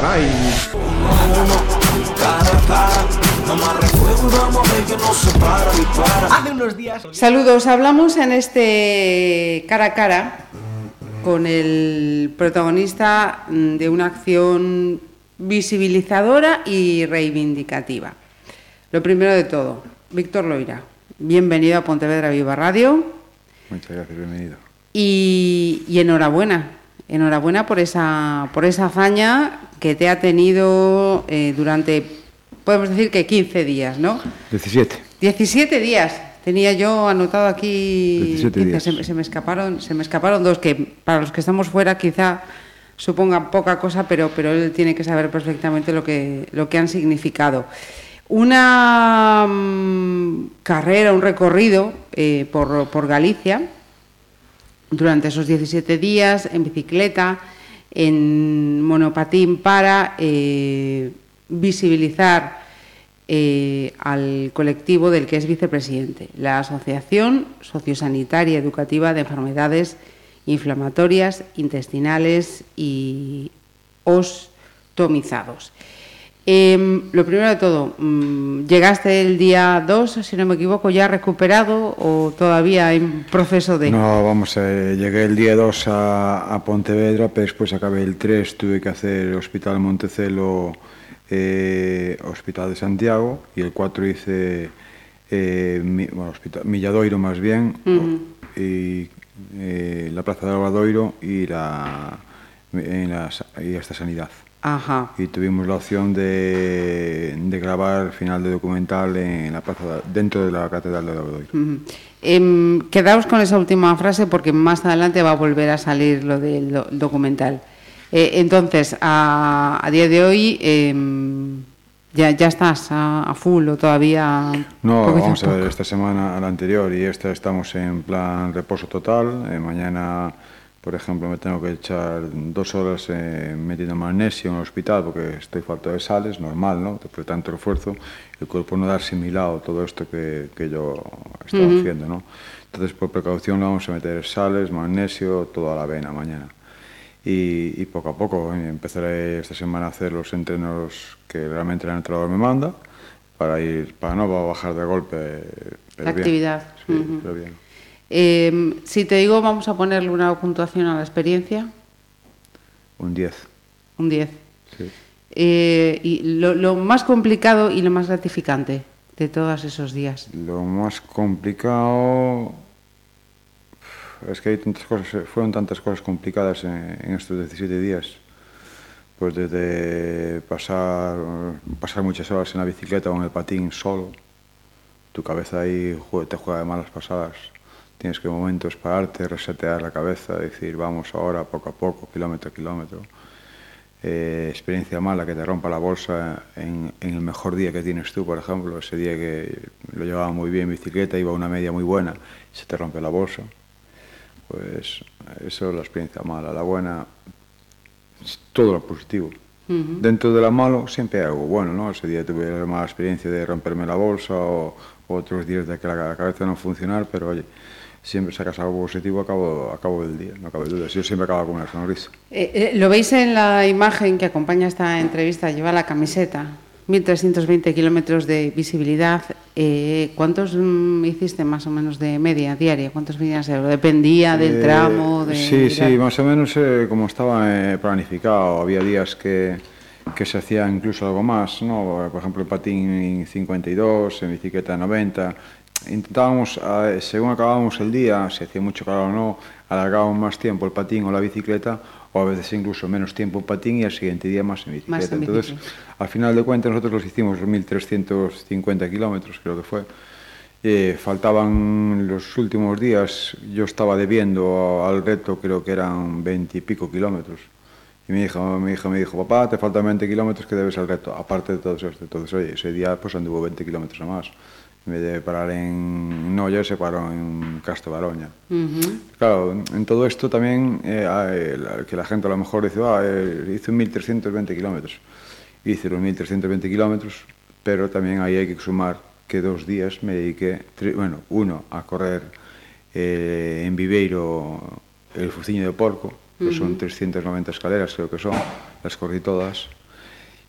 caray. Hace unos días. Saludos, hablamos en este cara a cara con el protagonista de una acción visibilizadora y reivindicativa. Lo primero de todo, Víctor Loira, bienvenido a Pontevedra Viva Radio. Muchas gracias, bienvenido. Y, y enhorabuena, enhorabuena por esa, por esa hazaña que te ha tenido eh, durante, podemos decir que 15 días, ¿no? 17. 17 días. Tenía yo anotado aquí 17 días. Se, se me escaparon, se me escaparon dos que para los que estamos fuera quizá suponga poca cosa, pero, pero él tiene que saber perfectamente lo que, lo que han significado. Una mm, carrera, un recorrido eh, por, por Galicia durante esos 17 días en bicicleta, en monopatín para eh, visibilizar eh, al colectivo del que es vicepresidente, la Asociación Sociosanitaria Educativa de Enfermedades Inflamatorias, Intestinales y Ostomizados. Eh, lo primero de todo, mm, ¿llegaste el día 2, si no me equivoco, ya recuperado o todavía en proceso de...? No, vamos, eh, llegué el día 2 a, a, Pontevedra, pero después acabé el 3, tuve que hacer Hospital Montecelo, eh, Hospital de Santiago, y el 4 hice eh, mi, bueno, hospital, Milladoiro más bien, uh -huh. y eh, la Plaza de Albadoiro y, la, en la, y esta sanidad. Ajá. Y tuvimos la opción de, de grabar el final de documental en la plaza, dentro de la Catedral de Albadoiro. Uh -huh. eh, quedaos con esa última frase porque más adelante va a volver a salir lo del do documental. Eh, entonces, a, a, día de hoy, eh, ya, ya estás a, a, full o todavía. No, vamos a ver, esta semana a la anterior y esta estamos en plan reposo total. Eh, mañana, por exemplo, me tengo que echar dos horas eh, metido magnesio en el hospital porque estoy falto de sales, normal, ¿no? Después de tanto esfuerzo, el cuerpo no da asimilado todo esto que, que yo estaba uh -huh. haciendo, ¿no? Entonces, por precaución, le vamos a meter sales, magnesio, toda la vena mañana. Y, y poco a poco empezaré esta semana a hacer los entrenos que realmente el entrenador me manda para ir, para no bajar de golpe. Eh, pero la bien. actividad. Sí, uh -huh. pero bien. Eh, si te digo vamos a ponerle una puntuación a la experiencia un 10 un 10 sí. eh, y lo, lo, más complicado y lo más gratificante de todos esos días lo más complicado es que hay tantas cosas, fueron tantas cosas complicadas en, en, estos 17 días. Pues desde pasar, pasar muchas horas en la bicicleta o en el patín solo, tu cabeza ahí te juega de malas pasadas. tienes que momentos pararte, resetear la cabeza, decir vamos ahora poco a poco, kilómetro a kilómetro. Eh, experiencia mala que te rompa la bolsa en, en, el mejor día que tienes tú, por ejemplo, ese día que lo llevaba muy bien bicicleta, iba a una media muy buena, se te rompe la bolsa. Pues eso es la experiencia mala. La buena es todo lo positivo. Uh -huh. Dentro de la malo siempre hay algo bueno, ¿no? Ese día tuve la mala experiencia de romperme la bolsa o, o otros días de que la cabeza no funcionar, pero oye, siempre sacas algo positivo a cabo, a cabo del día, no cabe duda. Yo siempre acabo con una sonrisa. Eh, eh, lo veis en la imagen que acompaña esta entrevista, lleva la camiseta. 1.320 kilómetros de visibilidad. Eh, ¿Cuántos mm, hiciste más o menos de media diaria? ¿Cuántos venías ¿Dependía del eh, tramo? De, sí, sí, más o menos eh, como estaba eh, planificado. Había días que, que se hacía incluso algo más, ¿no? Por ejemplo, el patín 52, en bicicleta 90. intentábamos, según acabábamos el día, si hacía mucho calor o no, alargábamos más tiempo el patín o la bicicleta, o a veces incluso menos tiempo en patín y al siguiente día más en bicicleta. Más en bicicleta. Entonces, al final de cuentas, nosotros los hicimos 1.350 kilómetros, creo que fue. Eh, faltaban los últimos días, yo estaba debiendo al reto, creo que eran 20 y pico kilómetros. Y mi hija, mi hija me dijo, papá, te faltan 20 kilómetros que debes al reto, aparte de todos eso. Entonces, oye, ese día pues anduvo 20 kilómetros a más en vez de parar en Noia, se paró en Castro Baroña. Uh -huh. Claro, en todo isto tamén eh, ah, que la gente a lo mejor dice, ah, eh, hice 1.320 kilómetros. Hice los 1.320 kilómetros, pero tamén ahí hai que sumar que dos días me dediqué, bueno, uno a correr eh, en Viveiro el Fuciño de Porco, que uh -huh. son 390 escaleras, creo que son, las corrí todas,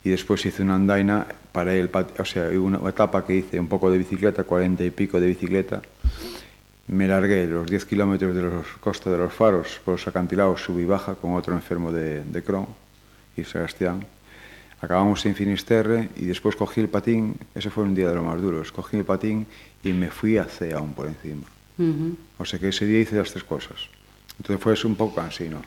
y después hice una andaina, para el o sea, una etapa que hice un poco de bicicleta, 40 y pico de bicicleta, me largué los 10 kilómetros de los costas de los faros por los acantilados, subí y baja con otro enfermo de, de Crohn y Sebastián. Acabamos en Finisterre y después cogí el patín, ese fue un día de los más duros, cogí el patín y me fui a C aún por encima. O sea que ese día hice las tres cosas. Entonces fue un poco cansino.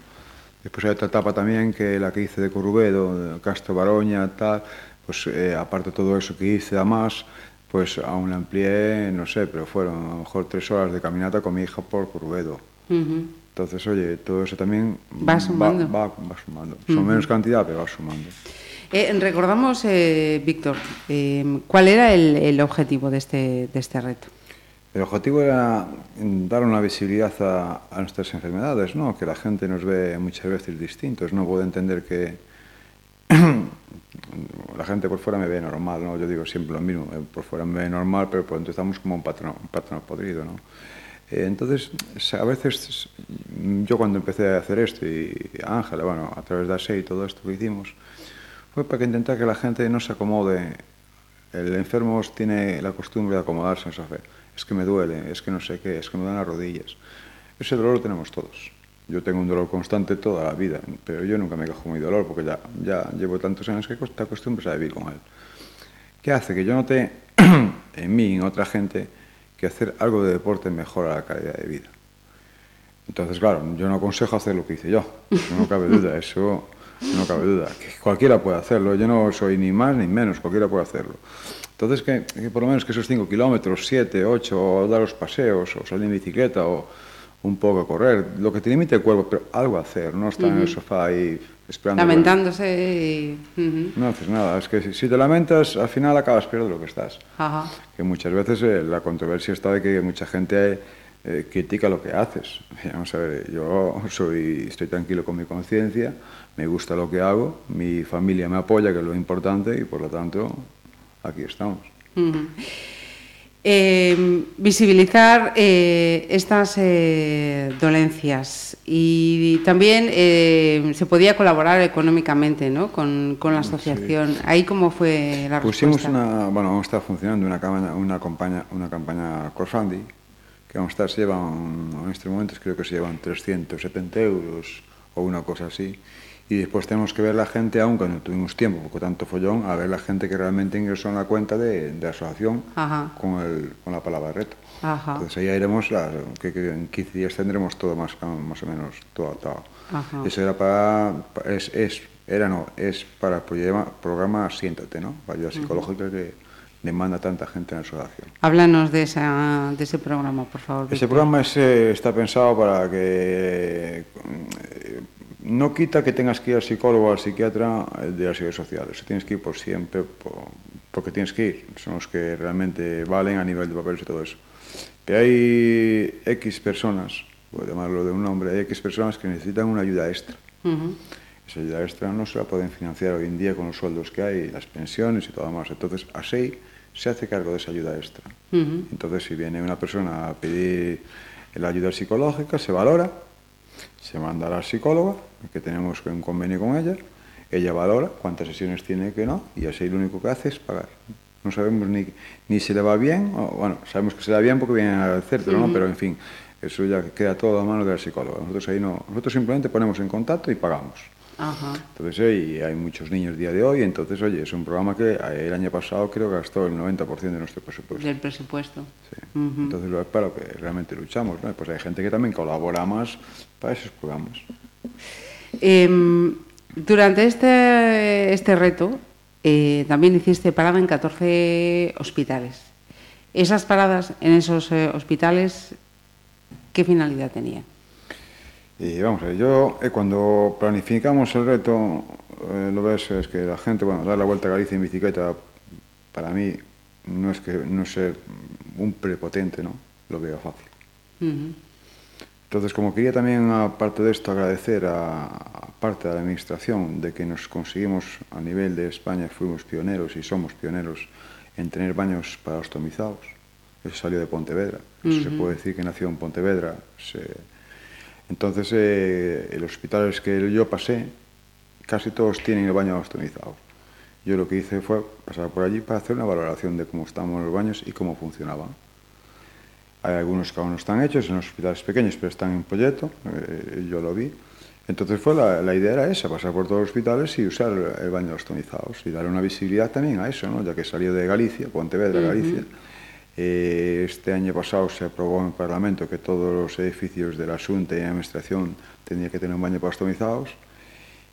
Después hay otra etapa también, que la que hice de Corubedo, Castro Baroña, tal, pues eh, aparte de todo eso que hice además, pues aún la amplié, no sé, pero fueron a lo mejor tres horas de caminata con mi hija por Corubedo. Entonces, oye, todo eso también va sumando. Va, va, sumando. Son menos cantidad, pero va sumando. Eh, recordamos, eh, Víctor, eh, ¿cuál era el, el, objetivo de este, de este reto? El objetivo era dar una visibilidad a, nuestras enfermedades, ¿no? que la gente nos ve muchas veces distintos, no puede entender que la gente por fuera me ve normal, ¿no? yo digo siempre lo mismo, por fuera me ve normal, pero por dentro estamos como un patrón, un patrón podrido. ¿no? entonces, a veces yo cuando empecé a hacer esto, y Ángela, bueno, a través de ASE y todo esto que hicimos, fue para intentar que la gente no se acomode. El enfermo tiene la costumbre de acomodarse en sofá. Es que me duele, es que no sé qué, es que me dan las rodillas. Ese dolor lo tenemos todos. Yo tengo un dolor constante toda la vida, pero yo nunca me quejo mi dolor porque ya, ya llevo tantos años que te acostumbras a vivir con él. ¿Qué hace? Que yo note en mí, en otra gente, que hacer algo de deporte mejora la calidad de vida. Entonces, claro, yo no aconsejo hacer lo que hice yo, no cabe duda, eso no cabe duda. Que cualquiera puede hacerlo, yo no soy ni más ni menos, cualquiera puede hacerlo. Entonces, que, que por lo menos que esos 5 kilómetros, 7, 8, o dar los paseos, o salir en bicicleta, o un poco a correr, lo que te limite el cuerpo, pero algo hacer, no estar uh -huh. en el sofá ahí esperando. Lamentándose y... Uh -huh. No haces nada, es que si, si, te lamentas, al final acabas peor de lo que estás. Ajá. Que muchas veces eh, la controversia está de que mucha gente eh, critica lo que haces. Vamos a ver, yo soy, estoy tranquilo con mi conciencia, me gusta lo que hago, mi familia me apoya, que es lo importante, y por lo tanto, aquí estamos. Uh -huh. eh, visibilizar eh, estas eh, dolencias y también se podía colaborar económicamente ¿no? con, con la asociación. Sí. ¿Ahí cómo fue la Pusimos respuesta? una, bueno, vamos a estar funcionando una campaña, una campaña, una campaña crowdfunding, que vamos a estar, se llevan, en estos momentos creo que se llevan 370 euros o una cosa así, y después tenemos que ver la gente, aun cuando tuvimos tiempo, porque tanto follón, a ver la gente que realmente ingresó en la cuenta de, de asociación con, el, con la palabra reto. Ajá. Entonces ahí iremos, a, que, que, en 15 días tendremos todo más, más o menos todo atado. Eso era para, es, es, era no, es para el programa, programa Siéntate, ¿no? Para ayuda psicológica que demanda tanta gente en la asociación. Háblanos de, esa, de ese programa, por favor. Ese programa es, eh, está pensado para que no quita que tengas que ir al psicólogo o al psiquiatra de las redes sociales. Tienes que ir por siempre, por, porque tienes que ir. Son los que realmente valen a nivel de papeles y todo eso. Pero hay X personas, voy a llamarlo de un nombre, hay X personas que necesitan una ayuda extra. Uh -huh. Esa ayuda extra no se la pueden financiar hoy en día con los sueldos que hay, las pensiones y todo más. Entonces, así se hace cargo de esa ayuda extra. Uh -huh. Entonces, si viene una persona a pedir la ayuda psicológica, se valora, se manda a la psicóloga, que tenemos un convenio con ella, ella valora cuántas sesiones tiene que no, y así lo único que hace es pagar. No sabemos ni, ni si le va bien, o, bueno, sabemos que se le va bien porque viene a -huh. ¿no? pero en fin, eso ya queda todo a mano de la psicóloga. Nosotros ahí no, nosotros simplemente ponemos en contacto y pagamos. Ajá. Entonces, hay muchos niños día de hoy, entonces, oye, es un programa que el año pasado creo que gastó el 90% de nuestro presupuesto. Del presupuesto. Sí. Uh -huh. Entonces, es para lo que realmente luchamos, ¿no? Pues hay gente que también colabora más para esos programas. Eh, durante este, este reto, eh, también hiciste parada en 14 hospitales. Esas paradas en esos eh, hospitales, ¿qué finalidad tenían? Y vamos a ver, yo eh, cuando planificamos el reto, eh, lo ves, es que la gente, bueno, dar la vuelta a Galicia en bicicleta, para mí no es que no ser un prepotente, ¿no? Lo veo fácil. Uh -huh. Entonces, como quería también, aparte de esto, agradecer a, a, parte de la Administración de que nos conseguimos a nivel de España, fuimos pioneros y somos pioneros en tener baños para ostomizados. Eso salió de Pontevedra. Eso uh -huh. se puede decir que nació en Pontevedra. Se, entonces, eh, los hospitales que yo pasé, casi todos tienen el baño ostomizado. Yo lo que hice fue pasar por allí para hacer una valoración de cómo estaban los baños y cómo funcionaban. Hay algunos que aún no están hechos en los hospitales pequeños, pero están en proyecto, eh, yo lo vi. Entonces fue la, la, idea era esa, pasar por todos los hospitales y usar el baño de los tonizados y dar una visibilidad también a eso, ¿no? ya que salió de Galicia, Pontevedra, uh -huh. Galicia. eh, Este año pasado se aprobou en Parlamento que todos os edificios de la Xunta e a Administración tenía que tener un baño pastomizados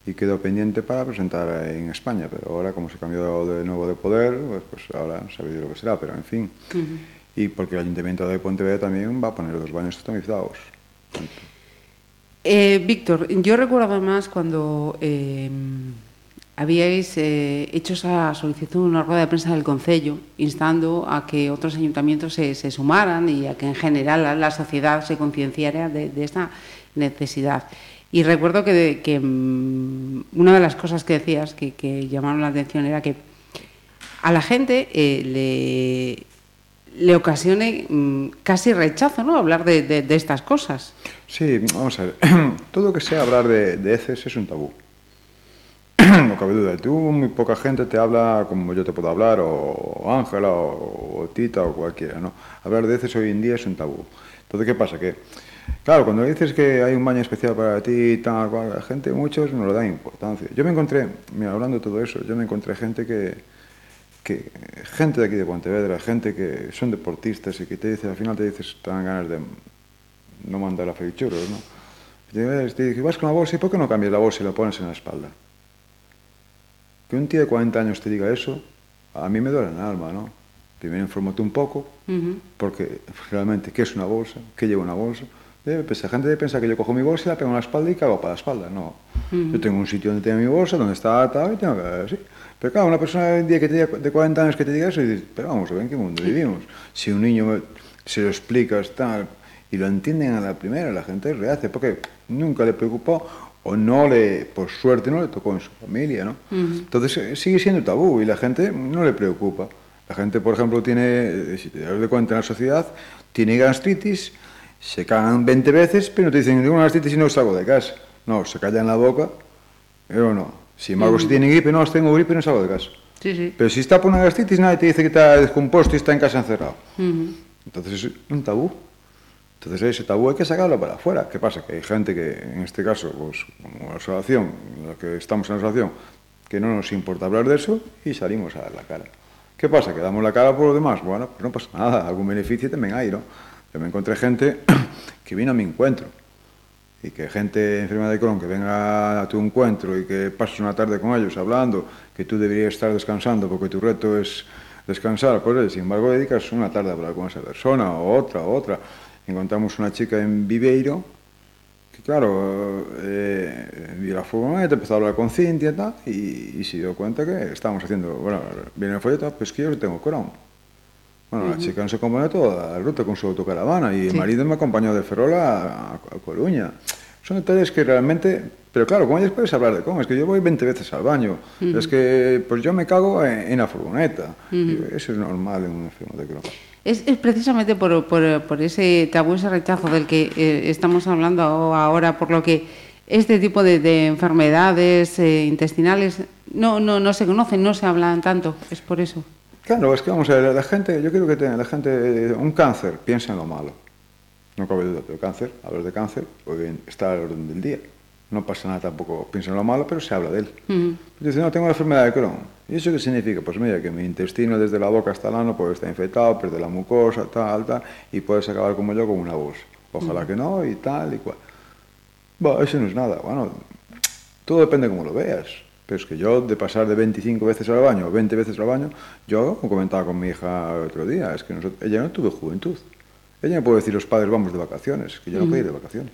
e quedou pendiente para presentar en España, pero ahora como se cambió de novo de poder, pues, pues ahora sabéis lo que será, pero en fin. Uh -huh. Y porque el Ayuntamiento de Pontevedra tamén va a poner os baños pastomizados. Eh, Víctor, yo recuerdo más cuando eh, habíais eh, hecho esa solicitud en una rueda de prensa del Concello, instando a que otros ayuntamientos se, se sumaran y a que en general la, sociedad se concienciara de, de, esta necesidad. Y recuerdo que, que um, una de las cosas que decías que, que, llamaron la atención era que a la gente eh, le, le ocasione um, casi rechazo ¿no? hablar de, de, de estas cosas. Sí, vamos a ver. Todo que sea hablar de, de heces es un tabú. no cabe duda. Tú, muy poca gente te habla como yo te puedo hablar, o Ángela, o, Tita, o cualquiera, ¿no? Hablar de heces hoy en día es un tabú. Entonces, ¿qué pasa? Que, claro, cuando dices que hay un baño especial para ti, tal, cual, la gente, muchos no le dan importancia. Yo me encontré, mira, hablando de todo eso, yo me encontré gente que, que gente de aquí de Pontevedra, gente que son deportistas y que te dice, al final te dices, te dan ganas de no mandar a freír churros, ¿no? Y te dice, vas con la bolsa, ¿y por qué no cambias la bolsa y la pones en la espalda? Que un tío de 40 años te diga eso, a mí me duele el alma, ¿no? Primero infórmate un poco, uh -huh. porque realmente, ¿qué es una bolsa? ¿Qué lleva una bolsa? Debe pensar, la gente piensa que yo cojo mi bolsa la pego en la espalda y cago para la espalda. No. Uh -huh. Yo tengo un sitio donde tengo mi bolsa, donde está atada y tengo que así. Pero claro, una persona de, día que te diga, de 40 años que te diga eso, y dices, pero vamos a ver en qué mundo vivimos. Si un niño se lo explicas tal, y lo entienden a la primera, la gente rehace, porque nunca le preocupó o no le, por suerte, no le tocó en su familia, ¿no? Uh -huh. Entonces eh, sigue siendo tabú y la gente no le preocupa. La gente, por ejemplo, tiene, eh, si te das de cuenta en la sociedad, tiene gastritis, se cagan 20 veces, pero no te dicen, tengo una gastritis y no salgo de casa. No, se callan la boca, pero no. Sin embargo, uh -huh. si tiene gripe, no, tengo gripe y no salgo de casa. Sí, sí. Pero si está por una gastritis, nadie te dice que está descompuesto y está en casa encerrado. Uh -huh. Entonces es un tabú. Entonces ese tabú hay que sacarlo para afuera. ¿Qué pasa? Que hay gente que, en este caso, pues, como la asociación, la que estamos en la asociación, que no nos importa hablar de eso y salimos a dar la cara. ¿Qué pasa? ¿Que damos la cara por los demás? Bueno, pues no pasa nada, algún beneficio también hay, ¿no? Yo me encontré gente que vino a mi encuentro y que gente enferma de Crohn que venga a tu encuentro y que pases una tarde con ellos hablando, que tú deberías estar descansando porque tu reto es descansar, pues sin embargo dedicas una tarde a hablar con esa persona o otra o otra encontramos una chica en Viveiro, que claro, eh, vi la furgoneta, empezó a hablar con Cintia y tal, y, y se dio cuenta que estábamos haciendo, bueno, viene el folleto, ah, pues que yo tengo Crown. Bueno, uh -huh. la chica no se acompañó toda la ruta con su autocaravana y sí. el marido me acompañó de Ferrola a, a Coruña. Son detalles que realmente Pero claro, con ellas puedes hablar de cómo, es que yo voy 20 veces al baño, uh -huh. es que pues yo me cago en, en la furgoneta. Uh -huh. eso es normal en un enfermo de Crohn. Es, precisamente por, ese tabú, ese rechazo del que eh, estamos hablando ahora, por lo que este tipo de, de enfermedades eh, intestinales no, no, no se conocen, no se hablan tanto. Es por eso. Claro, es que vamos a ver, la gente, yo creo que la gente, un cáncer, piensa en lo malo. No cabe duda, pero cáncer, hablar de cáncer, pues está al orden del día no pasa nada tampoco, piensa en lo malo, pero se habla de él. Uh -huh. Dice, no, tengo la enfermedad de Crohn. ¿Y eso qué significa? Pues mira, que mi intestino desde la boca hasta el ano puede estar infectado, pierde la mucosa, tal, tal, y puedes acabar como yo con una bolsa. Ojalá uh -huh. que no, y tal, y cual. Bueno, eso no es nada. Bueno, todo depende de cómo lo veas. Pero es que yo, de pasar de 25 veces al baño o 20 veces al baño, yo, como comentaba con mi hija el otro día, es que nosotros, ella no tuvo juventud. Ella me puede decir, los padres vamos de vacaciones, que yo no uh -huh. puedo ir de vacaciones.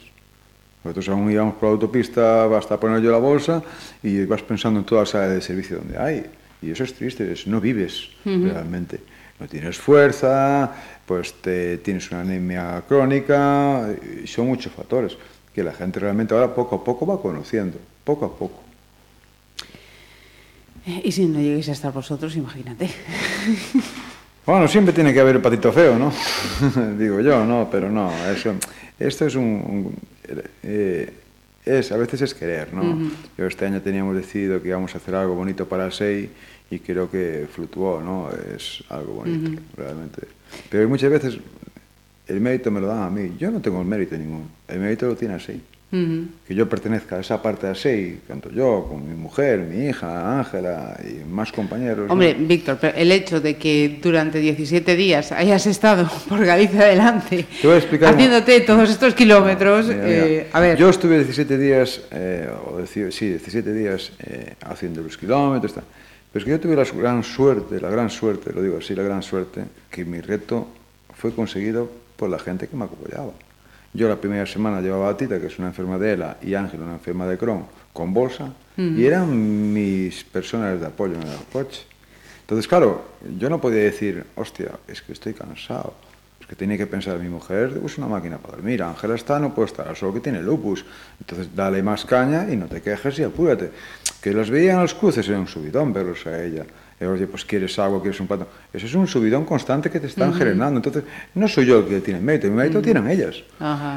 Nosotros aún íbamos por la autopista, basta poner yo la bolsa y vas pensando en toda la sala de servicio donde hay. Y eso es triste, es, no vives uh -huh. realmente. No tienes fuerza, pues te, tienes una anemia crónica, y son muchos factores que la gente realmente ahora poco a poco va conociendo, poco a poco. Y si no lleguéis a estar vosotros, imagínate. Bueno, siempre tiene que haber el patito feo, ¿no? Digo yo, no, pero no, eso, esto es un, un Eh, eh, es, a veces es querer, ¿no? Uh -huh. Yo este año teníamos decidido que íbamos a hacer algo bonito para SEI y creo que fluctuó, ¿no? Es algo bonito, uh -huh. realmente. Pero muchas veces el mérito me lo dan a mí. Yo no tengo el mérito ninguno. El mérito lo tiene SEI. Que yo pertenezca a esa parte de así, tanto yo, con mi mujer, mi hija, Ángela y más compañeros. Hombre, Víctor, pero el hecho de que durante 17 días hayas estado por Galicia adelante haciéndote todos estos kilómetros, eh, a ver. Yo estuve 17 días, eh, o decir, sí, 17 días eh, haciendo los kilómetros. Pero es que yo tuve la gran suerte, la gran suerte, lo digo así, la gran suerte, que mi reto fue conseguido por la gente que me apoyaba. Yo la primera semana llevaba a Tita, que es una enferma de ELA, y Ángel, una enferma de Crohn, con bolsa, y eran mis personas de apoyo en el coche. Entonces, claro, yo no podía decir, hostia, es que estoy cansado. Es que tenía que pensar, mi mujer usa una máquina para dormir, Ángela está, no puede estar, solo que tiene lupus. Entonces, dale más caña y no te quejes y apúrate. Que los veían los cruces era un subidón verlos a ella oye, pues quieres agua, quieres un plato. Eso es un subidón constante que te están generando. Entonces, no soy yo el que tiene mérito, mi mérito tienen ellas.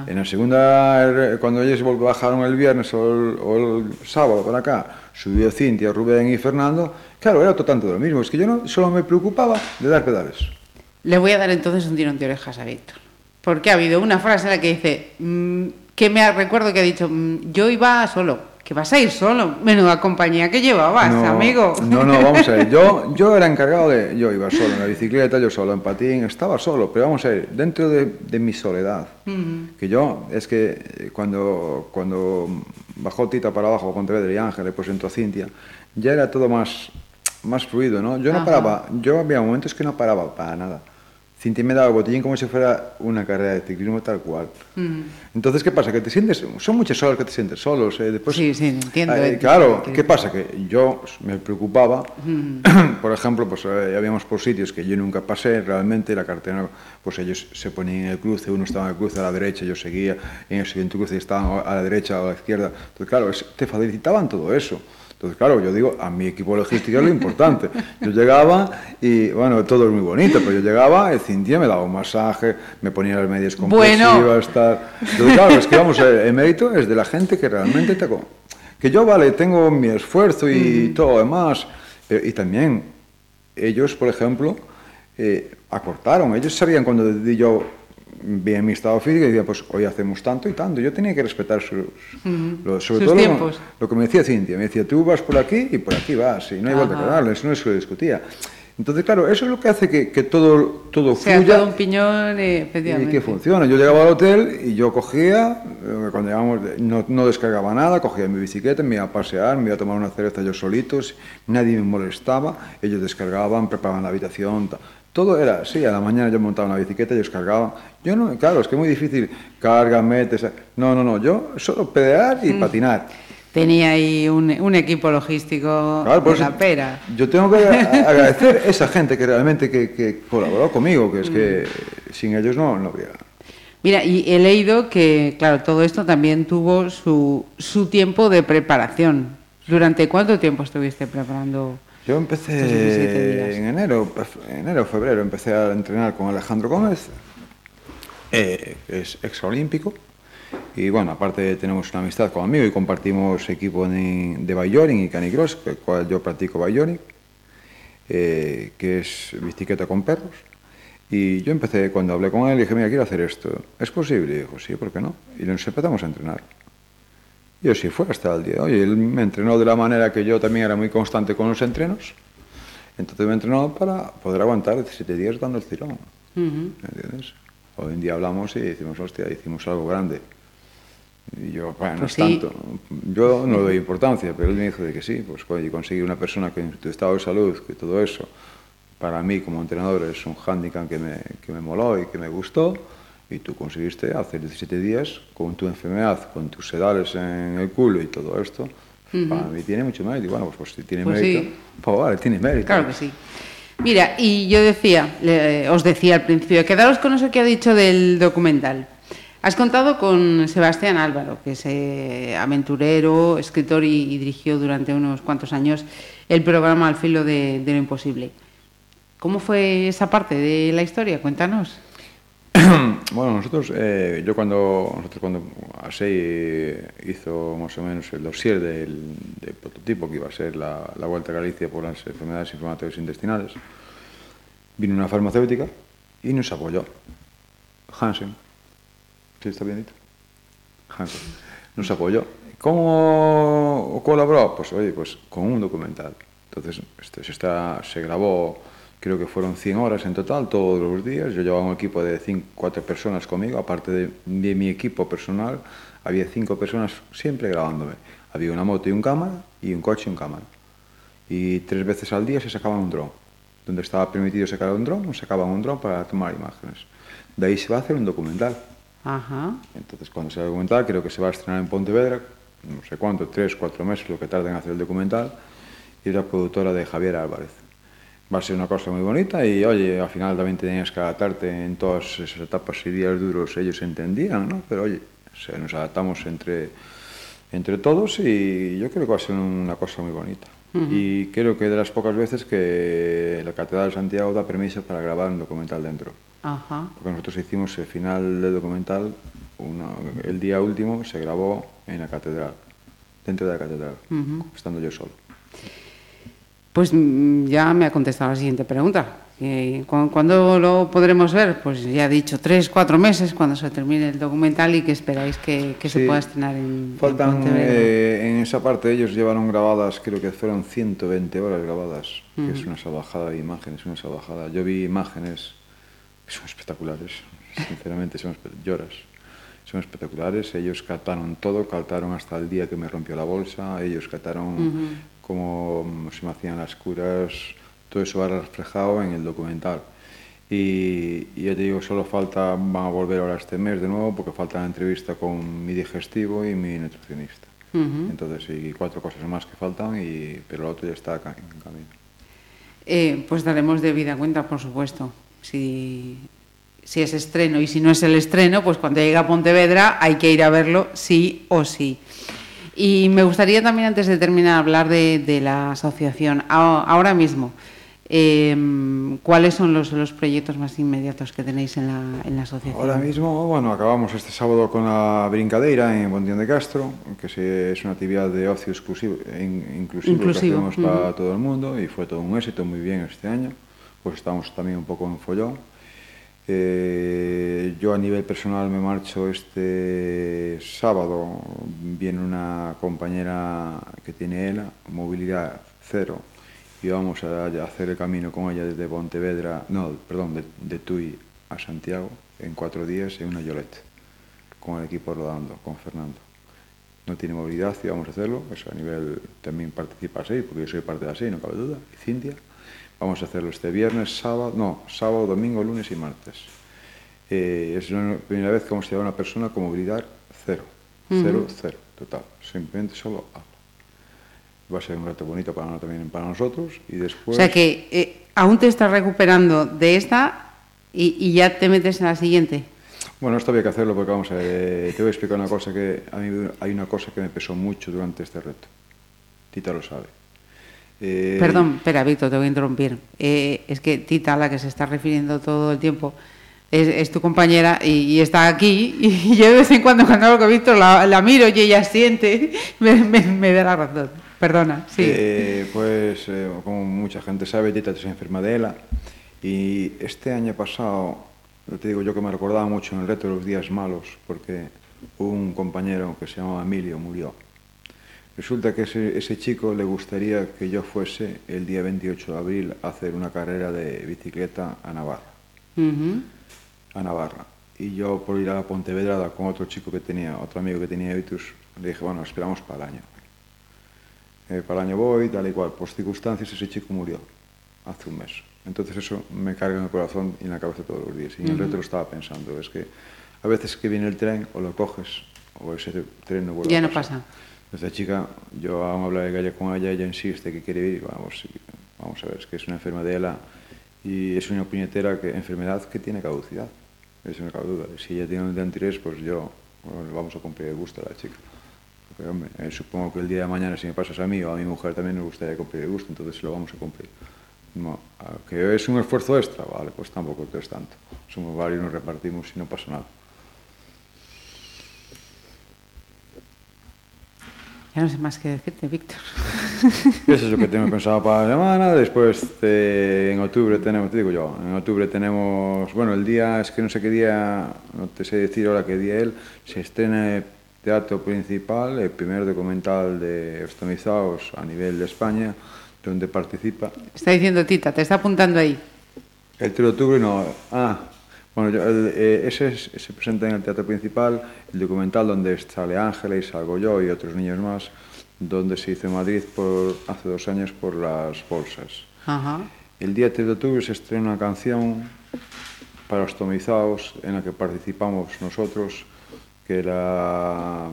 En la segunda, cuando ellas bajaron el viernes o el, sábado para acá, subió Cintia, Rubén y Fernando, claro, era todo tanto lo mismo. Es que yo no solo me preocupaba de dar pedales. Le voy a dar entonces un tirón de orejas a Víctor. Porque ha habido una frase en la que dice, mm, que me recuerdo que ha dicho, mm, yo iba solo que vas a ir solo. Menuda compañía que llevabas, amigo. No, no, vamos a ver. Yo, yo era encargado de. Yo iba solo en la bicicleta, yo solo en patín, estaba solo, pero vamos a ver, dentro de, de mi soledad. Que yo, es que eh, cuando, cuando bajó Tita para abajo, Pontevedra y Ángel, pues entró Cintia, ya era todo más, más fluido, ¿no? Yo no paraba, yo había momentos que no paraba para nada. Cintia me daba el botellín como si fuera una carrera de ciclismo tal cual. Mm. Entonces, ¿qué pasa? Que te sientes, son muchas horas que te sientes solos. Eh, después, sí, sí, entiendo. Eh, claro, ¿qué pasa? Que yo me preocupaba, mm. por ejemplo, pues eh, habíamos por sitios que yo nunca pasé, realmente la cartera, pues ellos se ponían en el cruce, uno estaba en el cruce a la derecha, yo seguía, en el siguiente cruce estaban a la derecha o a la izquierda. Entonces, claro, te facilitaban todo eso. Entonces, claro, yo digo, a mi equipo logístico es lo importante. Yo llegaba y, bueno, todo es muy bonito, pero yo llegaba, el Cintia me daba un masaje, me ponía las medias compresivas, bueno. tal. Entonces, claro, es que vamos, el mérito es de la gente que realmente te... Que yo, vale, tengo mi esfuerzo y todo lo demás, y también ellos, por ejemplo, eh, acortaron, ellos sabían cuando yo bien mi estado físico y decía, pues hoy hacemos tanto y tanto. Yo tenía que respetar sus, sobre todo tiempos. Lo, que me decía Cintia. Me decía, tú vas por aquí y por aquí vas, y no hay vuelta a darle, eso no es lo que discutía. Entonces, claro, eso es lo que hace que, que todo, todo sea, fluya. todo un piñón, eh, y que funcione. Yo llegaba al hotel y yo cogía, eh, cuando llegamos, no, no, descargaba nada, cogía mi bicicleta, me iba a pasear, me iba a tomar una cerveza yo solitos, nadie me molestaba, ellos descargaban, preparaban la habitación. Todo era, sí, a la mañana yo montaba una bicicleta, ellos cargaban. Yo no, claro, es que es muy difícil, carga, metes. No, no, no, yo solo pedalear y mm. patinar. Tenía ahí un, un equipo logístico claro, la pera. Yo tengo que agradecer a esa gente que realmente que, que, colaboró conmigo, que es que mm. sin ellos no, no habría. Mira, y he leído que, claro, todo esto también tuvo su, su tiempo de preparación. ¿Durante cuánto tiempo estuviste preparando? Yo empecé en enero, enero, febrero, empecé a entrenar con Alejandro Gómez, eh, que es exolímpico. Y bueno, aparte tenemos una amistad con amigo y compartimos equipo de Bayoring y Canicross, que cual yo practico Bayoring, eh, que es bicicleta con perros. Y yo empecé, cuando hablé con él, dije, mira, quiero hacer esto. ¿Es posible? Y dijo, sí, ¿por qué no? Y nos empezamos a entrenar. Y así fue hasta el día de hoy. Él me entrenó de la manera que yo también era muy constante con los entrenos. Entonces me entrenó para poder aguantar 17 días dando el tirón. entiendes? Hoy en día hablamos y decimos, hostia, hicimos algo grande. Y yo, bueno, no pues es tanto. Yo no le doy importancia, pero él me dijo de que sí, pues y conseguir una persona que en tu estado de salud, que todo eso, para mí como entrenador es un hándicap que me, que me moló y que me gustó y tú conseguiste hacer 17 días con tu enfermedad, con tus sedales en el culo y todo esto, para mí tiene mucho mérito. Y bueno, pues, pues si tiene pues mérito, pues vale, tiene mérito. Claro que sí. Mira, y yo decía, os decía al principio, quedaros con eso que ha dicho del documental. Has contado con Sebastián Álvaro, que es eh, aventurero, escritor y, dirigió durante unos cuantos años el programa Al filo de, de lo imposible. ¿Cómo fue esa parte de la historia? Cuéntanos. Bueno, nosotros, eh, yo cuando, nosotros cuando ASEI hizo más o menos el dossier del, del prototipo que iba a ser la, la Vuelta a Galicia por las enfermedades inflamatorias intestinales, vino una farmacéutica y nos apoyó. Hansen. ¿Sí está bien? Hansen. Nos apoyó. ¿Cómo colaboró? Pues oye, pues con un documental. Entonces, este, está, se grabó creo que fueron 100 horas en total todos los días. Yo llevaba un equipo de 5, 4 personas conmigo, aparte de, de, mi equipo personal, había 5 personas siempre grabándome. Había una moto y un cámara, y un coche y un cámara. Y tres veces al día se sacaba un dron. Donde estaba permitido sacar un dron, sacaban un dron para tomar imágenes. De ahí se va a hacer un documental. Ajá. Entonces, cuando sea el documental, creo que se va a estrenar en Pontevedra, no sé cuánto, tres, cuatro meses, lo que tarda en hacer el documental, y la productora de Javier Álvarez va a ser unha cosa moi bonita e, oye, ao final tamén tenías que adaptarte en todas esas etapas e días duros ellos entendían, ¿no? Pero, oye, se nos adaptamos entre, entre todos y yo creo que va a ser una cosa moi bonita. Uh -huh. Y creo que de las pocas veces que la Catedral de Santiago da permiso para grabar un documental dentro. Ajá. Uh -huh. Porque nosotros hicimos el final del documental, una, el día último se grabó en la catedral, dentro de la catedral, uh -huh. estando yo solo. Pues mm, ya me ha contestado la siguiente pregunta. Eh, ¿Cuándo lo podremos ver? Pues ya he dicho, tres, cuatro meses cuando se termine el documental y que esperáis que, que sí, se pueda estrenar en Faltan, en, eh, en, esa parte ellos llevaron grabadas, creo que fueron 120 horas grabadas, uh -huh. que es mm. una salvajada de imágenes, una salvajada. Yo vi imágenes que son espectaculares, sinceramente, son lloras. Son espectaculares, ellos cataron todo, cataron hasta el día que me rompió la bolsa, ellos cataron... Uh -huh cómo se me hacían las curas, todo eso va reflejado en el documental. Y, y, ya te digo, solo falta, van a volver ahora este mes de nuevo porque falta la entrevista con mi digestivo y mi nutricionista. Uh -huh. Entonces, y cuatro cosas más que faltan, y, pero lo otro ya está en camino. Eh, pues daremos debida cuenta, por supuesto. Si, si es estreno y si no es el estreno, pues cuando llegue a Pontevedra hay que ir a verlo sí o sí. Y me gustaría también, antes de terminar, hablar de, de la asociación. Ahora mismo, eh, ¿cuáles son los, los, proyectos más inmediatos que tenéis en la, en la, asociación? Ahora mismo, bueno, acabamos este sábado con la brincadeira en Bondión de Castro, que es una actividad de ocio exclusivo, inclusivo, inclusivo. que hacemos uh -huh. para todo el mundo y fue todo un éxito muy bien este año. Pues estamos también un poco en follón. Eh, yo a nivel personal me marcho este sábado, viene una compañera que tiene ELA, movilidad cero, y vamos a hacer el camino con ella desde Pontevedra, no, perdón, de, Tui a Santiago en cuatro días en una Yolette, con el equipo rodando, con Fernando. No tiene movilidad y vamos a hacerlo, eso a nivel también participa así, porque yo soy parte de así, no cabe duda, y Cintia. Vamos a hacerlo este viernes, sábado, no, sábado, domingo, lunes y martes. Eh, es la primera vez que vamos a a una persona con movilidad cero, -huh. cero, cero, total, simplemente solo habla. Va a ser un rato bonito para, también para nosotros y después... O sea que eh, aún te estás recuperando de esta y, y, ya te metes en la siguiente. Bueno, esto había que hacerlo porque vamos a ver, eh, te voy a explicar una cosa que a mí hay una cosa que me pesó mucho durante este reto. Tita lo sabe. Eh... Perdón, espera, Víctor, te voy a interrumpir. Eh, es que Tita, a la que se está refiriendo todo el tiempo, es, es tu compañera y, y, está aquí. Y yo de vez en cuando, cuando hablo con Víctor, la, la miro y ella siente, me, me, me, da la razón. Perdona, sí. Eh, pues, eh, como mucha gente sabe, Tita es enferma de ELA. Y este año pasado, te digo yo que me recordaba mucho en el reto de los días malos, porque un compañero que se llamaba Emilio murió Resulta que ese, ese, chico le gustaría que yo fuese el día 28 de abril a hacer una carrera de bicicleta a Navarra. Uh -huh. A Navarra. Y yo por ir a Pontevedra con otro chico que tenía, otro amigo que tenía Vitus, le dije, bueno, esperamos para el año. Eh, para el año voy, tal y cual. Por circunstancias ese chico murió hace un mes. Entonces eso me carga en el corazón y en la cabeza todos los días. Y en el reto lo estaba pensando. Es que a veces que viene el tren o lo coges o ese tren no vuelve Ya a no pasar. pasa. Esta chica, yo aún hablar de galla con ella, ella insiste que quiere ir, vamos, vamos a ver, es que es una ELA y es una puñetera que, enfermedad que tiene caducidad, que se me cabe duda. Si ella tiene un interés, pues yo bueno, vamos a cumplir el gusto a la chica. Pero, hombre, eh, supongo que el día de mañana, si me pasas a mí o a mi mujer, también nos gustaría cumplir el gusto, entonces lo vamos a cumplir. No, que es un esfuerzo extra, vale, pues tampoco es tanto. Somos varios, nos repartimos y no pasa nada. Ya no sé más qué decirte, Víctor. Eso es lo que tenemos pensado para la semana. Después, de, en octubre tenemos, te digo yo, en octubre tenemos, bueno, el día, es que no sé qué día, no te sé decir ahora qué día él, se estrena el teatro principal, el primer documental de estomizados a nivel de España, donde participa. Está diciendo Tita, te está apuntando ahí. El 3 de octubre no, ah, Bueno, el, eh, ese es, se presenta en el teatro principal, el documental donde sale Ángeles, salgo yo y otros niños más, donde se hizo en Madrid por, hace dos años por las bolsas. Ajá. El día 3 de octubre se estrena una canción para los tomizados en la que participamos nosotros, que la,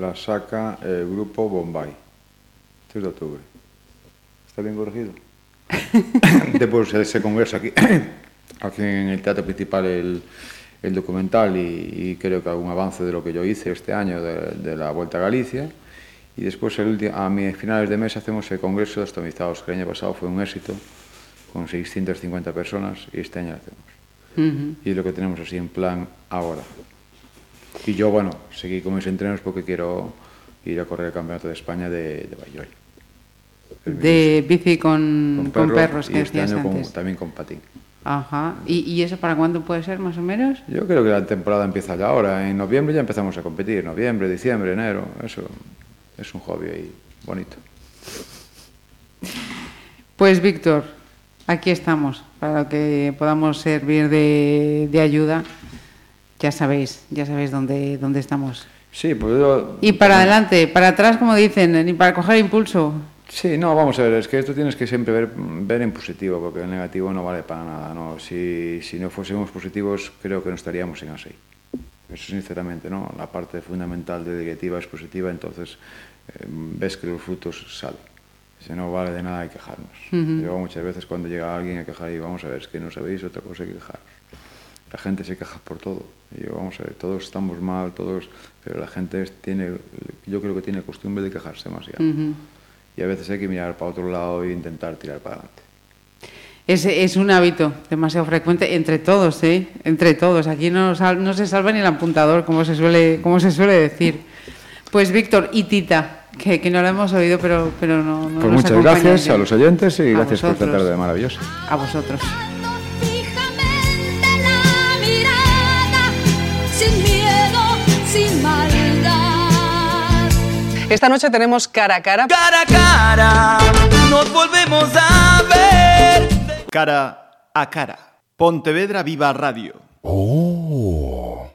la saca el grupo Bombay. 3 de octubre. ¿Está bien corregido? Después ese congreso aquí. Aquí en el teatro principal el, el documental y, y, creo que algún avance de lo que yo hice este año de, de la Vuelta a Galicia. Y después, el a mis finales de mes, hacemos el Congreso de Estomizados, que el año pasado fue un éxito, con 650 personas, y este año lo hacemos. Uh -huh. Y es lo que tenemos así en plan ahora. Y yo, bueno, seguí con mis entrenos porque quiero ir a correr el Campeonato de España de, de Bayol. De bici con, con, con perros, y este año con, también con patín. Ajá. ¿Y, ¿Y, eso para cuándo puede ser, más o menos? Yo creo que la temporada empieza ya ahora. En noviembre ya empezamos a competir. Noviembre, diciembre, enero. Eso es un hobby ahí bonito. Pues Víctor, aquí estamos para que podamos servir de, de, ayuda. Ya sabéis, ya sabéis dónde, dónde estamos. Sí, pues yo... Y para adelante, para atrás, como dicen, ni para coger impulso. Sí, no, vamos a ver, es que esto tienes que siempre ver, ver en positivo, porque el negativo no vale para nada. ¿no? Si, si no fuésemos positivos, creo que no estaríamos en así. Eso sinceramente, ¿no? La parte fundamental de directiva es positiva, entonces eh, ves que los frutos salen. Si no vale de nada hay quejarnos. Uh -huh. Yo muchas veces cuando llega alguien a quejar, digo, vamos a ver, es que no sabéis otra cosa que quejaros. La gente se queja por todo. Y yo, vamos a ver, todos estamos mal, todos... Pero la gente tiene, yo creo que tiene costumbre de quejarse demasiado. Uh -huh. Y a veces hay que mirar para otro lado e intentar tirar para adelante. Es, es un hábito demasiado frecuente entre todos, ¿eh? Entre todos. Aquí no, no se salva ni el apuntador, como se suele, como se suele decir. Pues Víctor y Tita, que, que no lo hemos oído, pero, pero no, no Pues muchas gracias a los oyentes y a gracias vosotros. por esta tarde maravillosa. A vosotros. Esta noche tenemos cara a cara. Cara a cara, nos volvemos a ver. Cara a cara. Pontevedra Viva Radio. Oh.